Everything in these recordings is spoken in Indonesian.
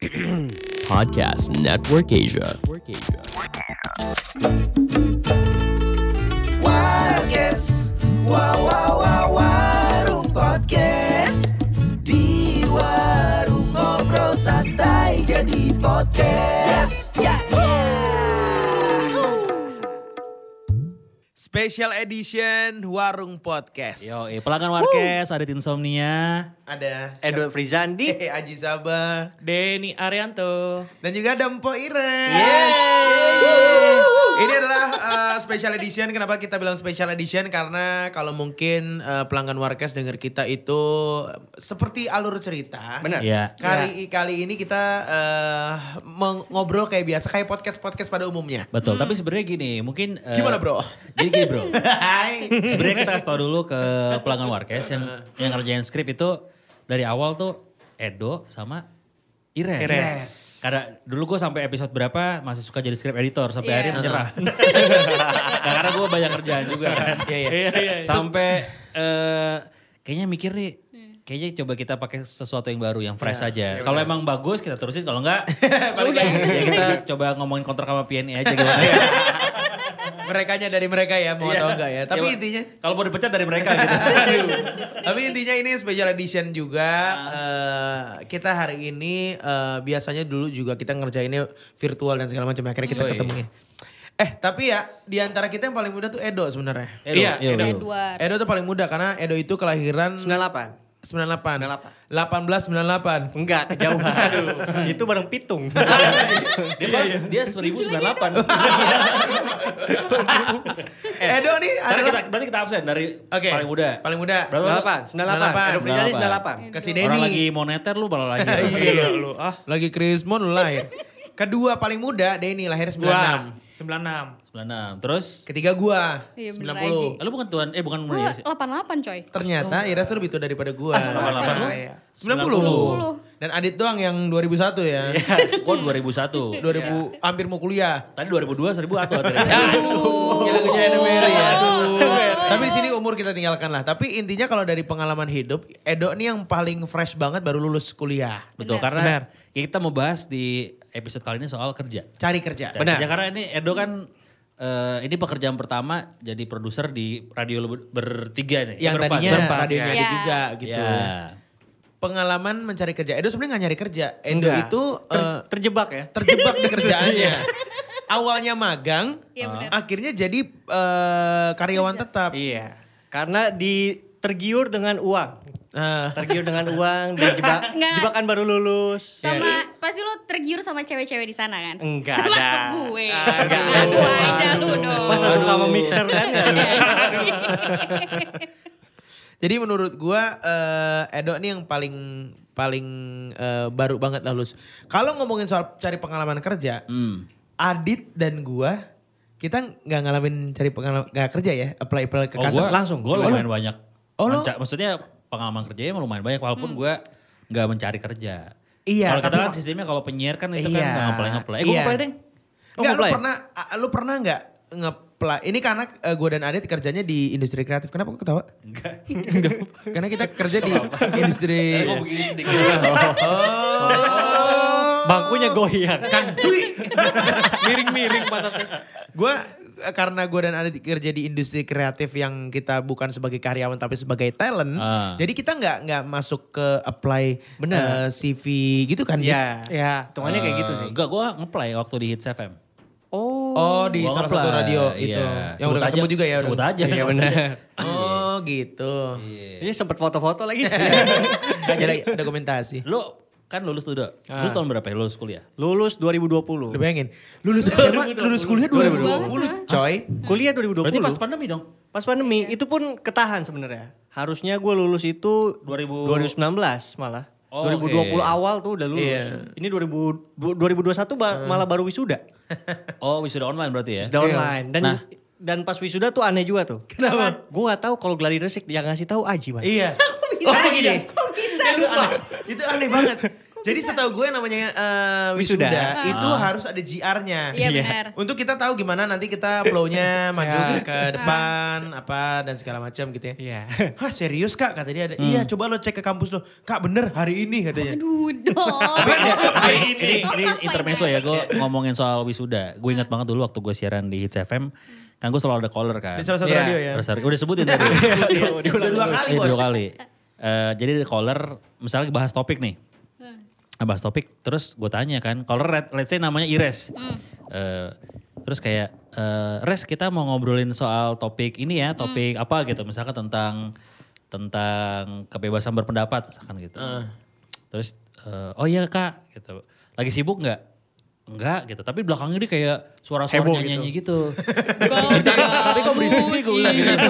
Podcast Network Asia. Warkes, wow wow wow warung podcast di warung ngobrol santai jadi podcast. Special edition Warung Podcast. Yo, pelanggan Warkes, ada Insomnia, Ada Edo Frizandi. Hehe, Aji Sabah. Denny Arianto. Dan juga ada Mpo adalah uh, special edition. Kenapa kita bilang special edition? Karena kalau mungkin uh, pelanggan Warkes dengar kita itu uh, seperti alur cerita. Benar. Iya. Kali kali ini kita uh, ngobrol kayak biasa, kayak podcast podcast pada umumnya. Betul, tapi sebenarnya gini, mungkin eh, Gimana, Bro? Jadi gini, Bro. Hai. sebenarnya kita kasih tau dulu ke pelanggan Warkes yang yang ngerjain skrip itu dari awal tuh Edo sama Ires. Ires. Karena dulu gue sampai episode berapa masih suka jadi script editor sampai Iya. akhirnya menyerah. Nah, karena gue banyak kerjaan juga kan. Iya, iya. Sampai eh, kayaknya mikir nih Kayaknya coba kita pakai sesuatu yang baru, yang fresh aja. Kalau emang bagus kita terusin, kalau enggak ya kita coba ngomongin kontrak sama PNI aja gimana. Merekanya dari mereka ya, mau atau enggak ya. Tapi Ya, intinya kalau mau dipecat dari mereka gitu. Tapi intinya ini special edition juga. Ah. Eh, kita hari ini eh, biasanya dulu juga kita ngerjainnya virtual dan segala macam. Akhirnya kita ketemu ya. Eh tapi ya di antara kita yang paling muda tuh Edo sebenarnya. Edo, Iya, Edo. Edward. Edo tuh paling muda karena Edo itu kelahiran 98. 98. 98. 1898. Enggak, kejauhan. Aduh, itu bareng pitung. Dia pas dia 1098. Edo nih adalah kita berarti kita absen dari Oke. paling muda. Paling muda. Berapa? 98, 98. Edo Frizandi 98. Ke si Orang Denny. lagi moneter lu malah lagi. Iya lu. Ah, lagi Krismon lu lahir. Kedua paling muda Denny lahir 96. 96. 96. Terus Ketiga gua Iya, bener 90. lu bukan tuan eh bukan Gue muda. 88 coy. Ternyata Iras tuh lebih tua daripada gua. 88 lu? iya. 90. Dan Adit doang yang 2001 ya. Gua 2001. 2000 hampir mau kuliah. Tadi 2002 1000 atau ada. Ya lagunya Mary ya. Tapi di sini umur kita tinggalkan lah. Tapi intinya kalau dari pengalaman hidup, Edo nih yang paling fresh banget baru lulus kuliah. Betul Benar. karena Benar. kita mau bahas di episode kali ini soal kerja. Cari kerja. Cari kerja, karena ini Edo kan eh, ini pekerjaan pertama jadi produser di radio bertiga nih. Yang Berempat. tadinya berempat, radionya ya. Juga gitu. Ya. Pengalaman mencari kerja. Edo sebenarnya gak nyari kerja. Edo Enggak. itu Ter- eh, terjebak ya. terjebak di kerjaannya. Awalnya magang, Iya benar. akhirnya jadi eh, karyawan tetap. Iya. Karena di tergiur dengan uang. Nah, Tergiur dengan uang dan jebak, Nggak. jebakan baru lulus. Sama pasti lu tergiur sama cewek-cewek di sana kan? Enggak Termasuk ada. gue. Ah, enggak. Ngaku aja lu dong. Masa suka sama mixer kan? Jadi menurut gua eh, Edo nih yang paling paling eh, baru banget lah lulus. Kalau ngomongin soal cari pengalaman kerja, Hmm. Adit dan gua kita nggak ngalamin cari pengalaman nggak kerja ya, apply apply ke Oh, kantor. gua langsung. Gue lumayan banyak. Oh? Menca- maksudnya pengalaman kerjanya emang lumayan banyak walaupun gua nggak mencari kerja. Iya, Kalau kita tapi- kan sistemnya kalau penyiar kan itu Iya. kan nggak ngeplay ngeplay. Eh gue Iya. ngeplay deng. Oh, Nggak, lu pernah ah, lu pernah nggak ngeplay? Ini karena eh, gua dan Adit kerjanya di industri kreatif. Kenapa kok ketawa? Enggak. Karena kita kerja di industri Gue begini sedikit. Bangkunya goyang. Miring-miring pantatnya. Gue karena gue dan Adit kerja di industri kreatif yang kita bukan sebagai karyawan tapi sebagai talent, Ah. jadi kita nggak nggak masuk ke apply Benar. eh, CV gitu kan? Iya. Ya. Hitungannya kayak gitu sih. Enggak, gue ngeplay waktu di Hits FM. Oh. Oh di Gua salah ngeplay, satu radio itu, iya. yang udah Sebut gak sebut aja- juga ya. Sebut udah. aja. Iya benar. aja. Oh gitu. Ini sempet foto-foto lagi. Ada dokumentasi. Lu kan lulus tuh, Dok. Lulus tahun berapa ya lulus kuliah? Lulus 2020. Udah bayangin, lulus SMA, lulus kuliah 2020 coy. Kuliah 2020. Berarti pas pandemi dong? Pas pandemi itu pun ketahan sebenarnya. Harusnya gue lulus itu 2000 2019 malah. Oh, 2020 oke. awal tuh udah lulus. Iya. Ini 2000, 2021 ba- malah baru wisuda. Oh wisuda online berarti ya? Wisuda online. Dan Nah. dan pas wisuda tuh aneh juga tuh. Kenapa? Gue gak tahu kalau gladi resik yang ngasih tahu Aji man. Iya. Oh gini. Kok bisa? Itu aneh, itu aneh banget. Jadi setahu gue namanya eh, wisuda, Wisuda. itu harus ada GR-nya. Iya benar. Untuk kita tahu gimana nanti kita flow-nya maju ke depan apa dan segala macam gitu ya. Iya. Hah serius kak? Kata dia ada. Iya coba lo cek ke kampus lo. Kak bener hari ini katanya. Aduh dong. Tapi ini, ini intermezzo ini? ya, gue ngomongin soal wisuda. Gue ingat banget dulu waktu gue siaran di Hits FM, kan gue selalu ada caller kan. Di salah satu Iya. radio ya. Hari- udah sebutin tadi. Udah dua kali Iya, bos. dua kali. Eh, jadi ada caller, misalnya bahas topik nih. Nah, bahas topik, terus gue tanya kan, caller red, let's say namanya Ires. Eh, terus kayak, eh, Res kita mau ngobrolin soal topik ini ya, topik apa gitu. Misalkan tentang tentang kebebasan berpendapat, misalkan gitu. Terus, eh, oh iya kak, gitu. Lagi sibuk nggak? Enggak gitu, tapi belakangnya dia kayak suara-suara nyanyi gitu. Kau tapi kok berisik sih gue bilang gitu.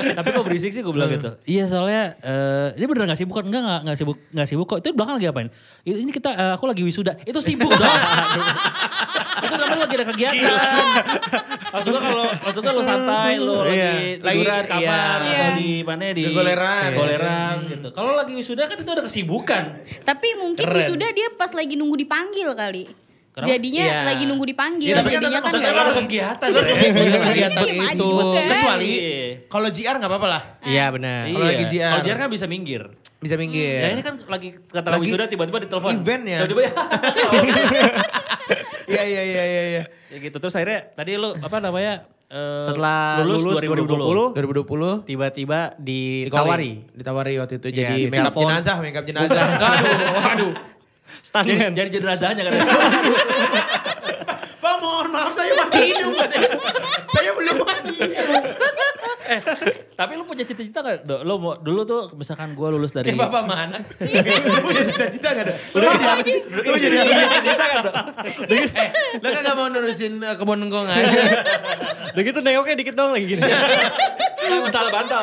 Tapi kok berisik sih gue bilang gitu. Iya soalnya eh ini bener gak sibuk kan? Enggak enggak, enggak sibuk enggak sibuk kok. Itu belakang lagi apain? "I- Ini kita eh, aku lagi wisuda. Itu sibuk dong. itu namanya lagi ada kegiatan. Maksudnya kalau maksudnya lu santai, lu lagi Iya. tiduran Lagi- kamar iya. atau Iya. di mana di Kegoleran. Kegoleran gitu. Kalau lagi wisuda kan itu ada kesibukan. Tapi mungkin Keren. wisuda dia pas lagi nunggu dipanggil kali. Kenapa? Jadinya Iya. lagi nunggu dipanggil. Iya, tapi kan jadinya tetap- kan tetap ada kegiatan. Tetap ya. kegiatan Iya, itu. Kecuali Iya. kalau GR nggak apa-apa lah. Iya benar. Kalau lagi Iya. JR. Kalau JR kan bisa minggir. Bisa minggir. Ya ini kan lagi kata Lagi wisuda tiba-tiba ditelepon. event ya. Tiba-tiba ya. Iya iya iya iya. iya. ya gitu terus akhirnya tadi lu apa namanya eh, Setelah lulus 2020, 2020 Tiba-tiba di ditawari. ditawari waktu itu Iya, jadi di make up telepon. jenazah, make up jenazah. Aduh, aduh. Jadi, Standan. jadi jenazahnya katanya. Pak mohon maaf saya masih hidup saya belum mati. Eh, tapi lu punya cita-cita gak? Do? Lu mau, dulu tuh misalkan gue lulus dari... Kayak bapak mana? Lu punya cita-cita gak ada? Lu jadi apa sih? Lu jadi apa? punya cita-cita gak? Do? Eh, lu kagak mau nurusin eh, kebun ngkong aja. Udah gitu nengoknya dikit doang lagi gini. Salah bantal.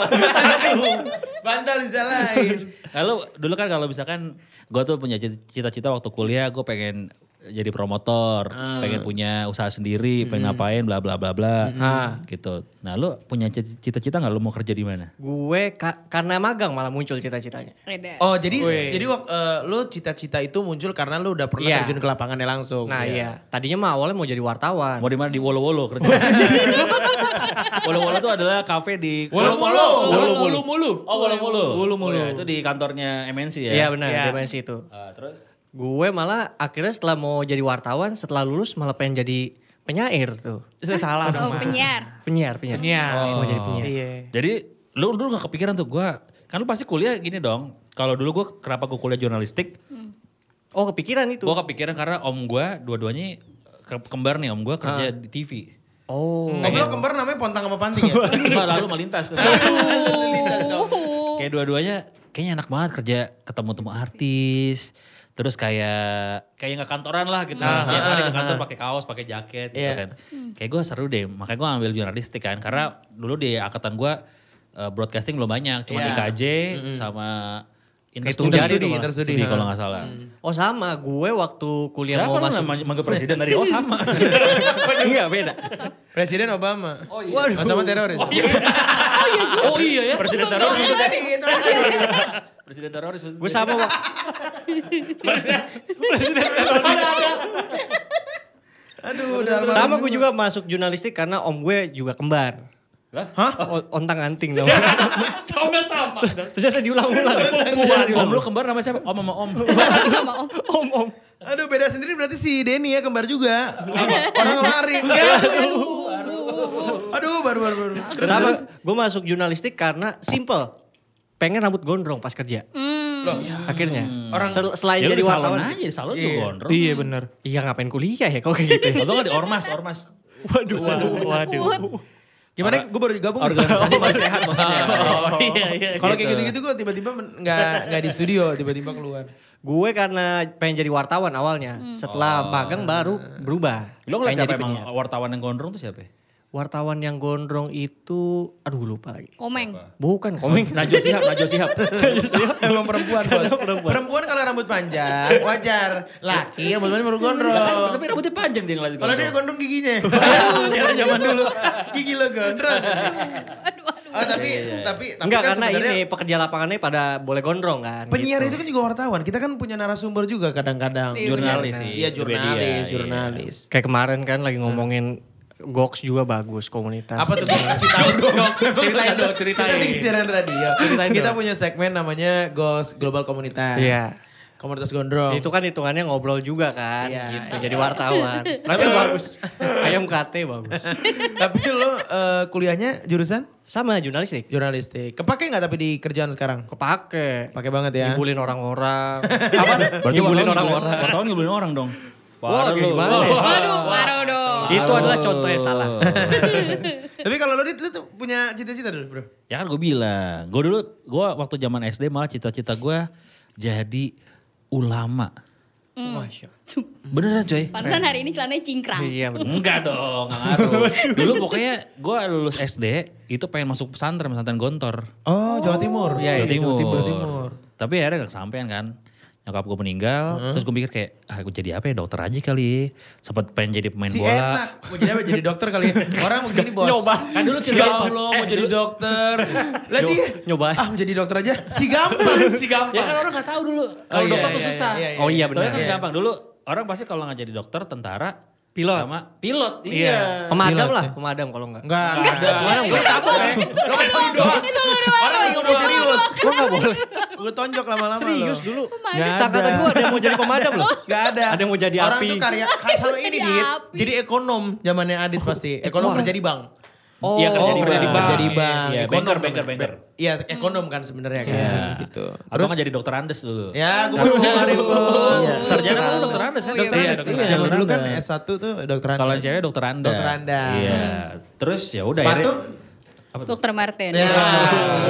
Bantal disalahin. Lalu dulu kan kalau misalkan gue tuh punya cita-cita waktu kuliah gue pengen jadi promotor, pengen punya usaha sendiri, pengen ngapain bla bla bla bla. Ah. Gitu. Nah, lu punya cita-cita nggak lu mau kerja di mana? Gue ka- karena magang malah muncul cita-citanya. Oh jadi Wih. jadi eh, lu cita-cita itu muncul karena lu udah pernah Iya. terjun ke lapangannya langsung. Nah iya, tadinya mah awalnya mau jadi wartawan. Mau di mana di Wolo Wolo kerja? Wolo Wolo itu adalah kafe di Wolo. Wolo Molo Molo. Oh Wolo. Wolo Molo. Oh, ya, itu di kantornya MNC ya. Iya benar, di MNC itu. Ah, terus Gue malah akhirnya setelah mau jadi wartawan, setelah lulus malah pengen jadi penyair tuh. Salah Oh dong. penyiar. Penyiar, penyiar. Penyiar. Mau jadi penyiar. Iya. Jadi lu dulu gak kepikiran tuh gua kan lu pasti kuliah gini dong. Kalau dulu gua kenapa gua kuliah jurnalistik? Oh kepikiran itu. Gua kepikiran karena om gua dua-duanya ke- kembar nih om gua kerja di TV. Oh. Oh, lu kembar namanya Pontang sama Panting ya? Lalu melintas. Kayak dua-duanya kayaknya enak banget kerja ketemu-temu artis. Terus kayak kayak nggak kantoran lah gitu. Setiap hari ke kantor pakai kaos, pakai jaket gitu Iya. kan. Kayak gue seru deh. Makanya gue ambil jurnalistik kan. Karena dulu di angkatan gue uh, broadcasting belum banyak. Cuma Iya. IKJ sama Interstudi itu tuh malah. Interstudi, Studi ha. kalau nggak salah. Oh sama, gue waktu kuliah Siapa mau masuk. namanya manggil presiden dari oh sama. Enggak beda. Presiden Obama. Oh iya. Waduh. Sama teroris. Oh iya ya presiden teroris. Itu tadi, itu tadi. Presiden teroris. Gue sama waktu Aduh, udah sama gue juga masuk jurnalistik karena om gue juga kembar. Hah? Ontang anting namanya. Tahu nggak sama? Ternyata diulang-ulang. Om lu kembar namanya siapa? Om sama om. Sama om. om om. Aduh beda sendiri berarti si Denny ya kembar juga. Orang kemarin. Aduh baru baru baru. Sama gue masuk jurnalistik karena simple. Pengen rambut gondrong pas kerja. Hmm. Loh, Akhirnya. Orang- Sel- selain Ya jadi udah salon wartawan. aja, di salon Iya. tuh gondrong. Iya bener. Iya ngapain kuliah ya kok kayak gitu. ya? Atau nggak di ormas, ormas. Waduh. Waduh. Takut. gimana? Gue baru gabung. Organisasi paling sehat maksudnya. Oh, iya iya. Kalau kayak Gitu. gitu-gitu gue tiba-tiba men- nggak nggak di studio, tiba-tiba keluar. Gue karena pengen jadi wartawan awalnya. Setelah magang baru berubah. Lo ngeliat siapa emang wartawan yang gondrong tuh siapa? Wartawan yang gondrong itu, aduh lupa lagi. Komeng. Bukan komeng. Najwa Sihab, Najwa Sihab. Emang perempuan bos. Perempuan. kalau rambut panjang wajar. Laki rambut panjang baru gondrong. Tapi rambutnya panjang dia ngeliat Kalau dia gondrong giginya. Jangan zaman dulu. Gigi lo gondrong. Aduh, aduh. Ah, tapi tapi tapi Enggak kan karena sebenarnya ini pekerja lapangannya pada boleh gondrong kan. penyiar gitu. itu kan juga wartawan. Kita kan punya narasumber juga kadang-kadang. Iya, Jurnalis sih. Iya jurnalis, media, iya. jurnalis. Kayak kemarin kan lagi ngomongin Gox juga bagus komunitas. Apa tuh kasih tahu dong. Ceritain dong, ceritain. Kita di siaran radio. Ceritain Kita punya segmen namanya Ghost Global Komunitas. Iya. Komunitas Gondrong. Itu kan hitungannya ngobrol juga kan, Iya. gitu. Jadi wartawan. Tapi bagus. Ayam kate bagus. Tapi lo eh, kuliahnya jurusan Sama jurnalistik. jurnalistik. Kepake nggak tapi di kerjaan sekarang? Kepake. Pakai banget ya. Ngibulin orang-orang. Apa? Berarti Ngibulin orang-orang. wartawan ngibulin orang dong. Wah, lu. gimana ya? Waduh, parah dong. Itu adalah contoh yang salah. Tapi kalau lo Dit, lu tuh punya cita-cita dulu bro? Ya kan gue bilang, gue dulu, gue waktu zaman SD malah cita-cita gue jadi ulama. Masya Allah. Beneran coy. Pantesan hari ini celananya cingkrang. Iya bener. Enggak dong, gak ngaruh. Dulu pokoknya gue lulus SD, itu pengen masuk pesantren, pesantren Gontor. Oh Jawa Timur. Jawa Timur. Jawa Timur. Tapi akhirnya gak kesampean kan. Nyokap gue meninggal, terus gue mikir kayak, ah gue jadi apa ya dokter aja kali. Sempat pengen jadi pemain Si bola. enak. Mau jadi apa? Jadi dokter kali ya. Orang begini bos. Nyoba. Kan dulu Ya cerita Allah mau jadi dokter. Lah Nyoba- dia. nyoba. Ah menjadi dokter aja. Si gampang. si Ya kan orang gak tahu dulu. Kalau iya, dokter tuh iya, susah. iya, iya, Oh iya benar. kan Iya. gampang. Dulu orang pasti kalau nggak jadi dokter, tentara, Pilot. sama pilot. Iya. Iya. Pemadam Pilot lah, ya. pemadam kalau enggak. Enggak. Enggak ada. Gue ya. Lo kan doang. Orang lagi ngomong serius. Gua enggak boleh. Gue tonjok lama-lama Serius lo. dulu. Nggak Sangkatan ada. gua ada yang mau jadi pemadam loh. Gak ada. Ada yang mau jadi Orang api. tuh karya sama ini Jadi Dit. Jadi ekonom zamannya Adit pasti. Ekonom kerja di bank. Oh, Iya, kerja di kerja di bank. bank. Kerja di bank. Iya, Ekonom banker, banker, banker. Iya ekonom kan sebenarnya kan. Iya. Gitu. Atau nggak jadi dokter Andes dulu. Ya gue baru kemarin gue. Sarjana kan dokter Andes kan? Oh, iya, Dokter Andes. Iya, Iya, zaman dulu kan Andes. S1 tuh dokter Andes. Kalau yang cewek dokter Anda. Dokter Anda. Iya. Terus ya udah Sepatu? Apa tuh? Dokter Martin. Ya.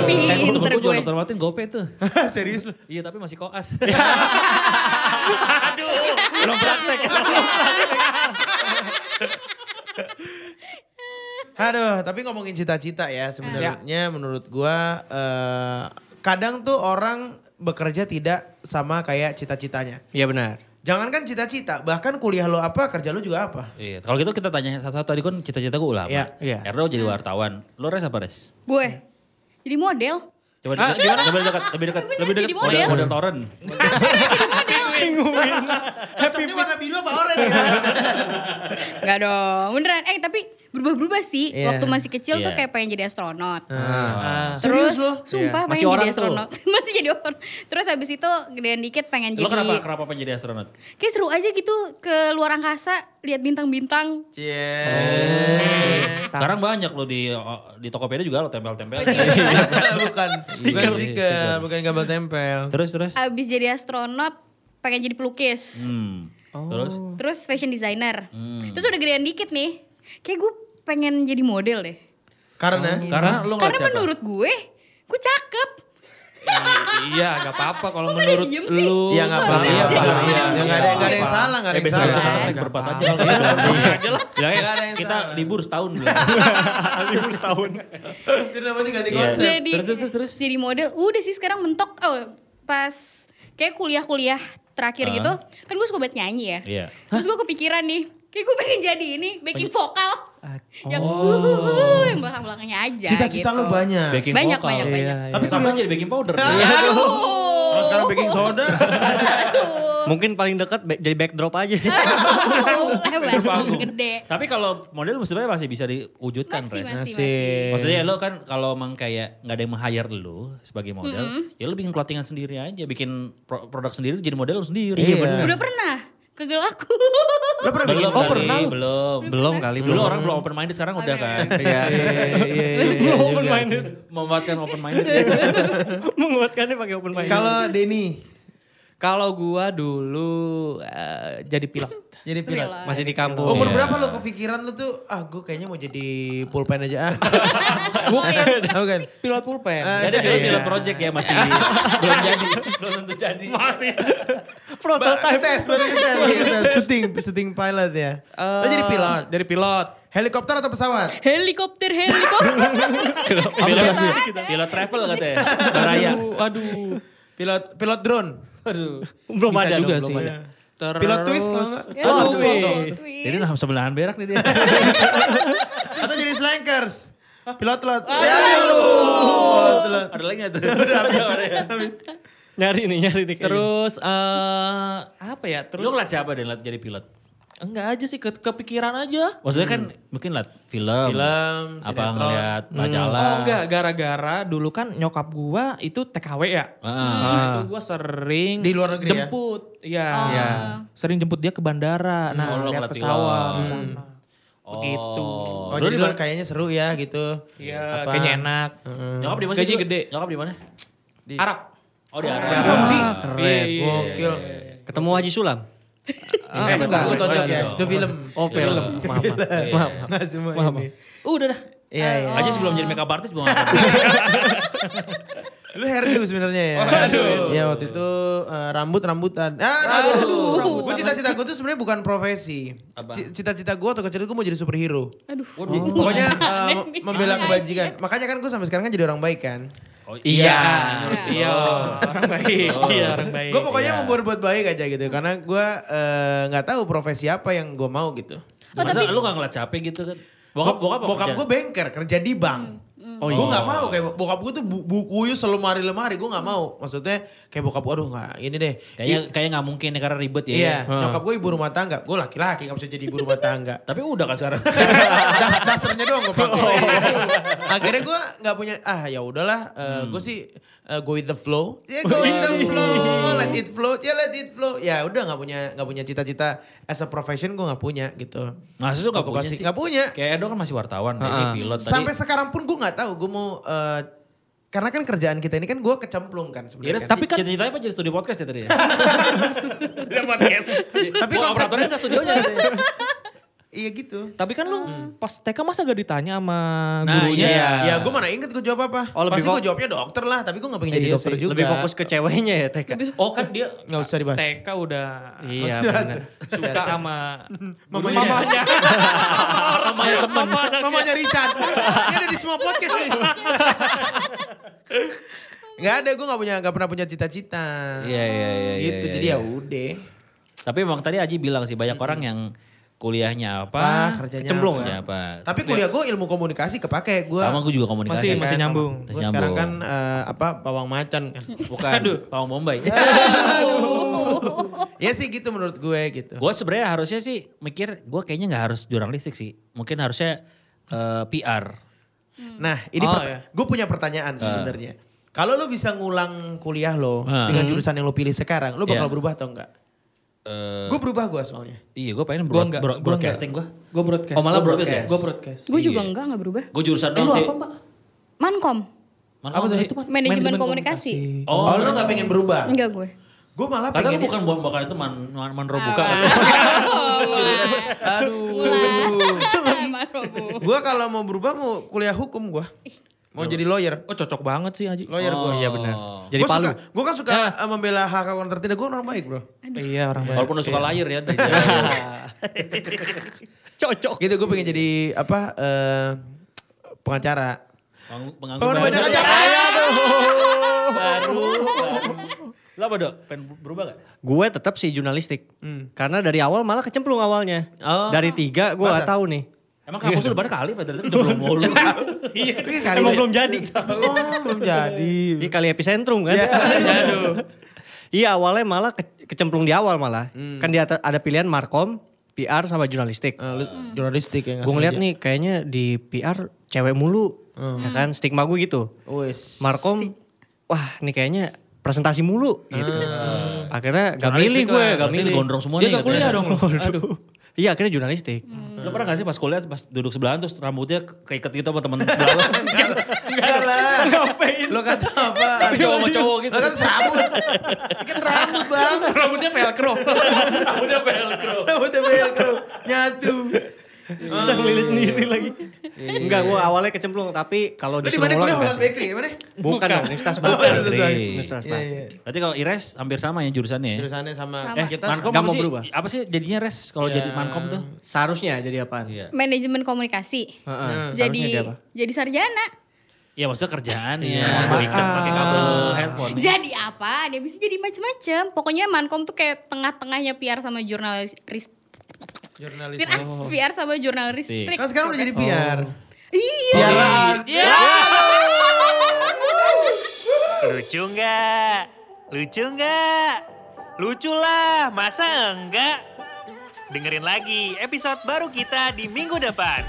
Tapi temen pinter gue dokter Martin gope tuh. Serius lu? Iya tapi masih koas. Aduh. Belum praktek. Aduh, tapi ngomongin cita-cita ya sebenarnya menurut gua eh, kadang tuh orang bekerja tidak sama kayak cita-citanya. Iya benar. Jangankan cita-cita, bahkan kuliah lo apa, kerja lo juga apa. Iya. Kalau gitu kita tanya satu-satu tadi kan cita-cita gue ulama. Iya. Iya. Erdo jadi wartawan. Lo res apa res? Gue. Jadi model. Coba dekat, gimana? Lebih dekat, lebih dekat, lebih dekat. jadi Model, model. model torrent. Cocoknya warna biru apa oranye ya? Enggak dong, beneran. Eh tapi berubah-berubah sih. Iya. Waktu masih kecil tuh Iya. kayak pengen jadi astronot. Ah. Terus Serius lo? sumpah Iya. Masih pengen orang jadi tuh. astronot. masih jadi orang. Terus habis itu gedean dikit pengen Lo jadi kenapa kenapa pengen jadi astronot? Kayak seru aja gitu ke luar angkasa, lihat bintang-bintang. Cie. Sekarang banyak lo di di Tokopedia juga lo tempel-tempel. bukan, bukan stiker, bukan kabel tempel. Terus terus. Habis jadi astronot, pengen jadi pelukis. Hmm. Terus? Terus fashion designer. Terus udah gedean dikit nih. Kayak gue pengen jadi model deh. Karena Karena lo Karena siapa? menurut gue, gue cakep. iya, gak apa-apa kalau menurut lu. ya nggak apa-apa. Iya, Ya Pak. nggak ada, nggak ada yang salah, nggak ada Eh yang salah. besok naik berempat aja kalau nggak salah. Berempat aja lah. Yang kita libur setahun bilang. libur setahun. Itu namanya ganti Iya. konsep. Jadi Terus, terus, terus, terus. jadi model. Udah sih sekarang mentok. Oh, pas kayak kuliah-kuliah terakhir Ah. gitu. Kan gue suka banget nyanyi ya. Iya. Terus gue kepikiran nih. Kayak gue pengen jadi ini, backing vokal. Yang Oh. uh, yang belakang-belakangnya aja Cita-cita gitu. lo banyak. Baking Banyak, vokal. banyak, banyak. Iya, Tapi Sama aja jadi baking powder. Aduh. Sekarang baking soda. Aduh. Mungkin paling dekat jadi backdrop aja. Aduh, lebar Berpanggung. gede. Tapi kalau model sebenarnya masih bisa diwujudkan, Masih, masih, Masih. Maksudnya lo kan kalau emang kayak nggak ada yang meng-hire lo sebagai model, ya lo bikin clothingan sendiri aja, bikin pro- produk sendiri jadi model lo sendiri. Iya, bener. Udah pernah ke gelaku. Lo pernah Belum kali, pernah lu? belum. belum kali Dulu orang belum open minded, sekarang udah kan. Iya, iya, iya, iya. Belum open minded. Memanfaatkan open minded. Menguatkannya pakai open mind. Kalau Denny kalau gua dulu eh, jadi pilot. jadi pilot. Pilot. Masih di kampung. Umur Iya. berapa lo kepikiran lo tuh, ah gue kayaknya mau jadi pulpen aja ah. Bukan. Tahu kan? Pilot pulpen. Ah, Jadi Iya. pilot project ya masih belum jadi, belum tentu jadi. Masih. Prototype tes, baru tes. Syuting, syuting pilot ya. Lo jadi pilot. Dari pilot. Helikopter atau pesawat? Helikopter, helikopter. pilot, pilot travel katanya. Baraya. Aduh, aduh. Pilot pilot drone. Aduh. Belum Bisa ada juga dong, sih. belum ada. Terus, Pilot twist kalau enggak? Ya, Plot plot twist. Jadi nah sebelahan berak nih dia. Atau jadi slankers? Pilot pilot. Ya, aduh. Pilot. Ada lagi nggak tuh? Nyari nih, nyari nih. Terus eh apa ya? Terus Lu ngeliat siapa deh jadi pilot? Enggak aja sih ke- kepikiran aja. Maksudnya kan mungkin liat film. Film, Apa sinetron. ngeliat Oh majalah. enggak, gara-gara dulu kan nyokap gua itu TKW ya. Ah. Nah, itu gua sering Di luar negeri ya? jemput. Iya. Oh. Iya. Sering jemput dia ke bandara. Oh, Nah, lo lihat ngeliat pesawat di sana. Begitu. Oh, Oh, jadi di lu mana? kayaknya seru ya gitu. Iya, kayaknya enak. Nyokap di mana sih? Gaji gede. Nyokap di mana? Arab. Oh di Arab. Saudi. Keren. Iya, iya. Gokil. Ketemu Haji Sulam. Eh, enggak. aku tonjok Enggak ya. dong. Itu film. Oh, film. Maaf, maaf. Maaf. Semua ini. Udah dah. Iya, iya. Aja sebelum jadi makeup artist gue ngapain. Lu hairdo sebenarnya ya. Aduh. Ya waktu itu eh, rambut-rambutan. Aduh. Gue cita-cita gue tuh sebenarnya bukan profesi. Cita-cita gue atau kecil gue mau jadi superhero. Aduh. Pokoknya eh, membela kebajikan. Makanya kan gue sampai sekarang kan jadi orang baik kan. Oh, Iya. Iya. Iya, orang baik. Iya, orang baik. Gue pokoknya Iya. mau berbuat baik aja gitu. Karena gue eh, nggak tahu profesi apa yang gue mau gitu. Masa lu gak ngeliat capek gitu kan? Bokap, bokap, bokap gue banker kerja di bank. Oh gue iya. nggak mau kayak bokap gue tuh bu bukuyu selemari-lemari gue nggak mau. Maksudnya kayak bokap gue aduh nggak ini deh. Kayaknya kayak nggak mungkin ya karena ribet ya. Iya, nyokap gue ibu rumah tangga. Gue laki-laki gak bisa jadi ibu rumah tangga. Tapi udah kan sekarang. Das- Dasternya doang gue pakai. Akhirnya gue nggak punya ah ya udahlah. gue sih eh, go with the flow. Ya go with the flow, let it flow. Ya let it flow. Ya udah nggak punya nggak punya cita-cita as a profession gue nggak punya gitu. Masa lu gak Aku punya sih? nggak punya. Kayak Edo kan masih wartawan, kayak Ha-ha. pilot tadi. Sampai sekarang pun gue nggak tahu gue mau eh, karena kan kerjaan kita ini kan gue kecemplung kan sebenarnya. Kan. tapi kan cita-citanya apa jadi studio podcast ya tadi ya? Tapi Wah, konsep- operatornya ke studionya. Iya gitu. Tapi kan lu pas TK masa gak ditanya sama Nah, gurunya? iya. Ya gue mana inget gue jawab apa. Oh, lebih Pasti gue jawabnya dokter lah. Tapi gue gak pengen jadi Iya dokter sih, juga. Lebih fokus ke ceweknya ya TK. Oh kan dia Gak usah dibahas. TK udah Iya suka sama Mamanya. mamanya. Mamanya temen. Mamanya Richard. Ini ada di semua podcast nih. Gak ada, gue gak punya, gak pernah punya cita-cita. Iya, iya, iya. Gitu, iya, jadi iya. ya udah. Tapi emang tadi Aji bilang sih banyak orang yang kuliahnya apa, Apa, kerjanya kecemplung apa. apa. Tapi kuliah gue ilmu komunikasi kepake. Gue Sama gue juga komunikasi. Masih- kan. masih nyambung. Masih Gue sekarang kan eh, apa pawang macan kan. Bukan, Pawang Bombay. ya sih gitu menurut gue gitu. gue sebenarnya harusnya sih mikir, gue kayaknya nggak harus jurnalistik sih. Mungkin harusnya eh, PR. Nah ini Oh, iya. gue punya pertanyaan sebenarnya. Kalau lo bisa ngulang kuliah lo Ah. dengan jurusan yang lo pilih sekarang, lo bakal Iya. berubah atau enggak? Eh, Gue berubah gue soalnya. iya, gue pengen Gua broad, enggak, broad- gua enggak. broadcasting gue. Gue broadcast. Oh, malah Gua broadcast ya? Gue broadcast. Gue juga Iya. enggak, enggak berubah. Gue jurusan Eh, doang lu sih. apa, Mbak? Mankom, Mana Apa tuh? manajemen komunikasi. Oh, lo gak pengen berubah? Enggak gue. Gue malah Karena pengen. bukan bukan bukan itu man, man, manro buka. Aduh. Marobu. gue kalau mau berubah mau kuliah hukum gue. Mau jadi lawyer. Oh cocok banget sih Haji. Lawyer gue. Oh. Iya benar. Jadi Gua palu. Gue kan suka eh, membela hak orang tertindak. Gue orang baik bro. Iya orang baik. Walaupun lu suka layar ya. dari- Cocok. Gitu gue pengen jadi apa eh pengacara. Peng- Pengangguran. Banyak acara. Baru. baru. Lo apa dok? Pengen berubah gak? Gue tetap sih jurnalistik. Karena dari awal malah kecemplung awalnya. Oh. Dari tiga gue gak tahu nih. Emang kampus lu pada kali pada itu belum mulu. Iya. Kali Emang ya. belum jadi. Oh, belum jadi. Ini kali epicentrum kan. Iya awalnya malah ke- kecemplung di awal malah. Kan dia ada ada pilihan markom, PR sama jurnalistik. Eh, lu jurnalistik ya. Gue ngeliat nih kayaknya di PR cewek mulu. Ya kan stigma gue gitu. Wes. Markom, wah nih kayaknya presentasi mulu gitu. Akhirnya gak milih gue, gak milih. digondrong semua Dia nih. gak kuliah dong. Aduh. Iya akhirnya jurnalistik. Lo pernah gak sih pas kuliah pas duduk sebelahan terus rambutnya keikat gitu sama temen sebelah lo? Enggak lah. Ngapain? Lo kata apa? Cowok sama cowok gitu. Lo kata serabut. Ini kan rambut bang. Rambutnya velcro. Rambutnya velcro. Rambutnya velcro. Nyatu. Bisa milih sendiri lagi. Enggak, gue awalnya kecemplung. Tapi kalau di Holland enggak sih. Bakery? Mana? Bukan dong, Universitas. Universitas Iya, iya. Berarti kalau Ires hampir sama ya jurusannya ya? Jurusannya sama. Sama. Eh, kita Mankom Gak apa mau berubah. Apa sih jadinya Res kalau Ya. jadi Mankom tuh? Seharusnya jadi apaan? Iya. Manajemen komunikasi. Heeh, Jadi jadi apa? jadi sarjana. Iya maksudnya kerjaan ya. Ikat pakai kabel handphone. Jadi apa? Dia bisa jadi macem-macem. Pokoknya Mankom tuh kayak tengah-tengahnya PR sama jurnalis Jurnalis. PR, PR sama jurnalistik. Kan sekarang udah jadi PR. Piaraan. Lucu nggak? Lucu nggak? Lucu lah, masa enggak? Dengerin lagi episode baru kita di minggu depan.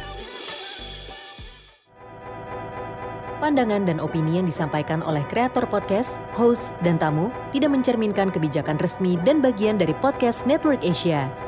Pandangan dan opini yang disampaikan oleh kreator podcast, host, dan tamu tidak mencerminkan kebijakan resmi dan bagian dari podcast Network Asia.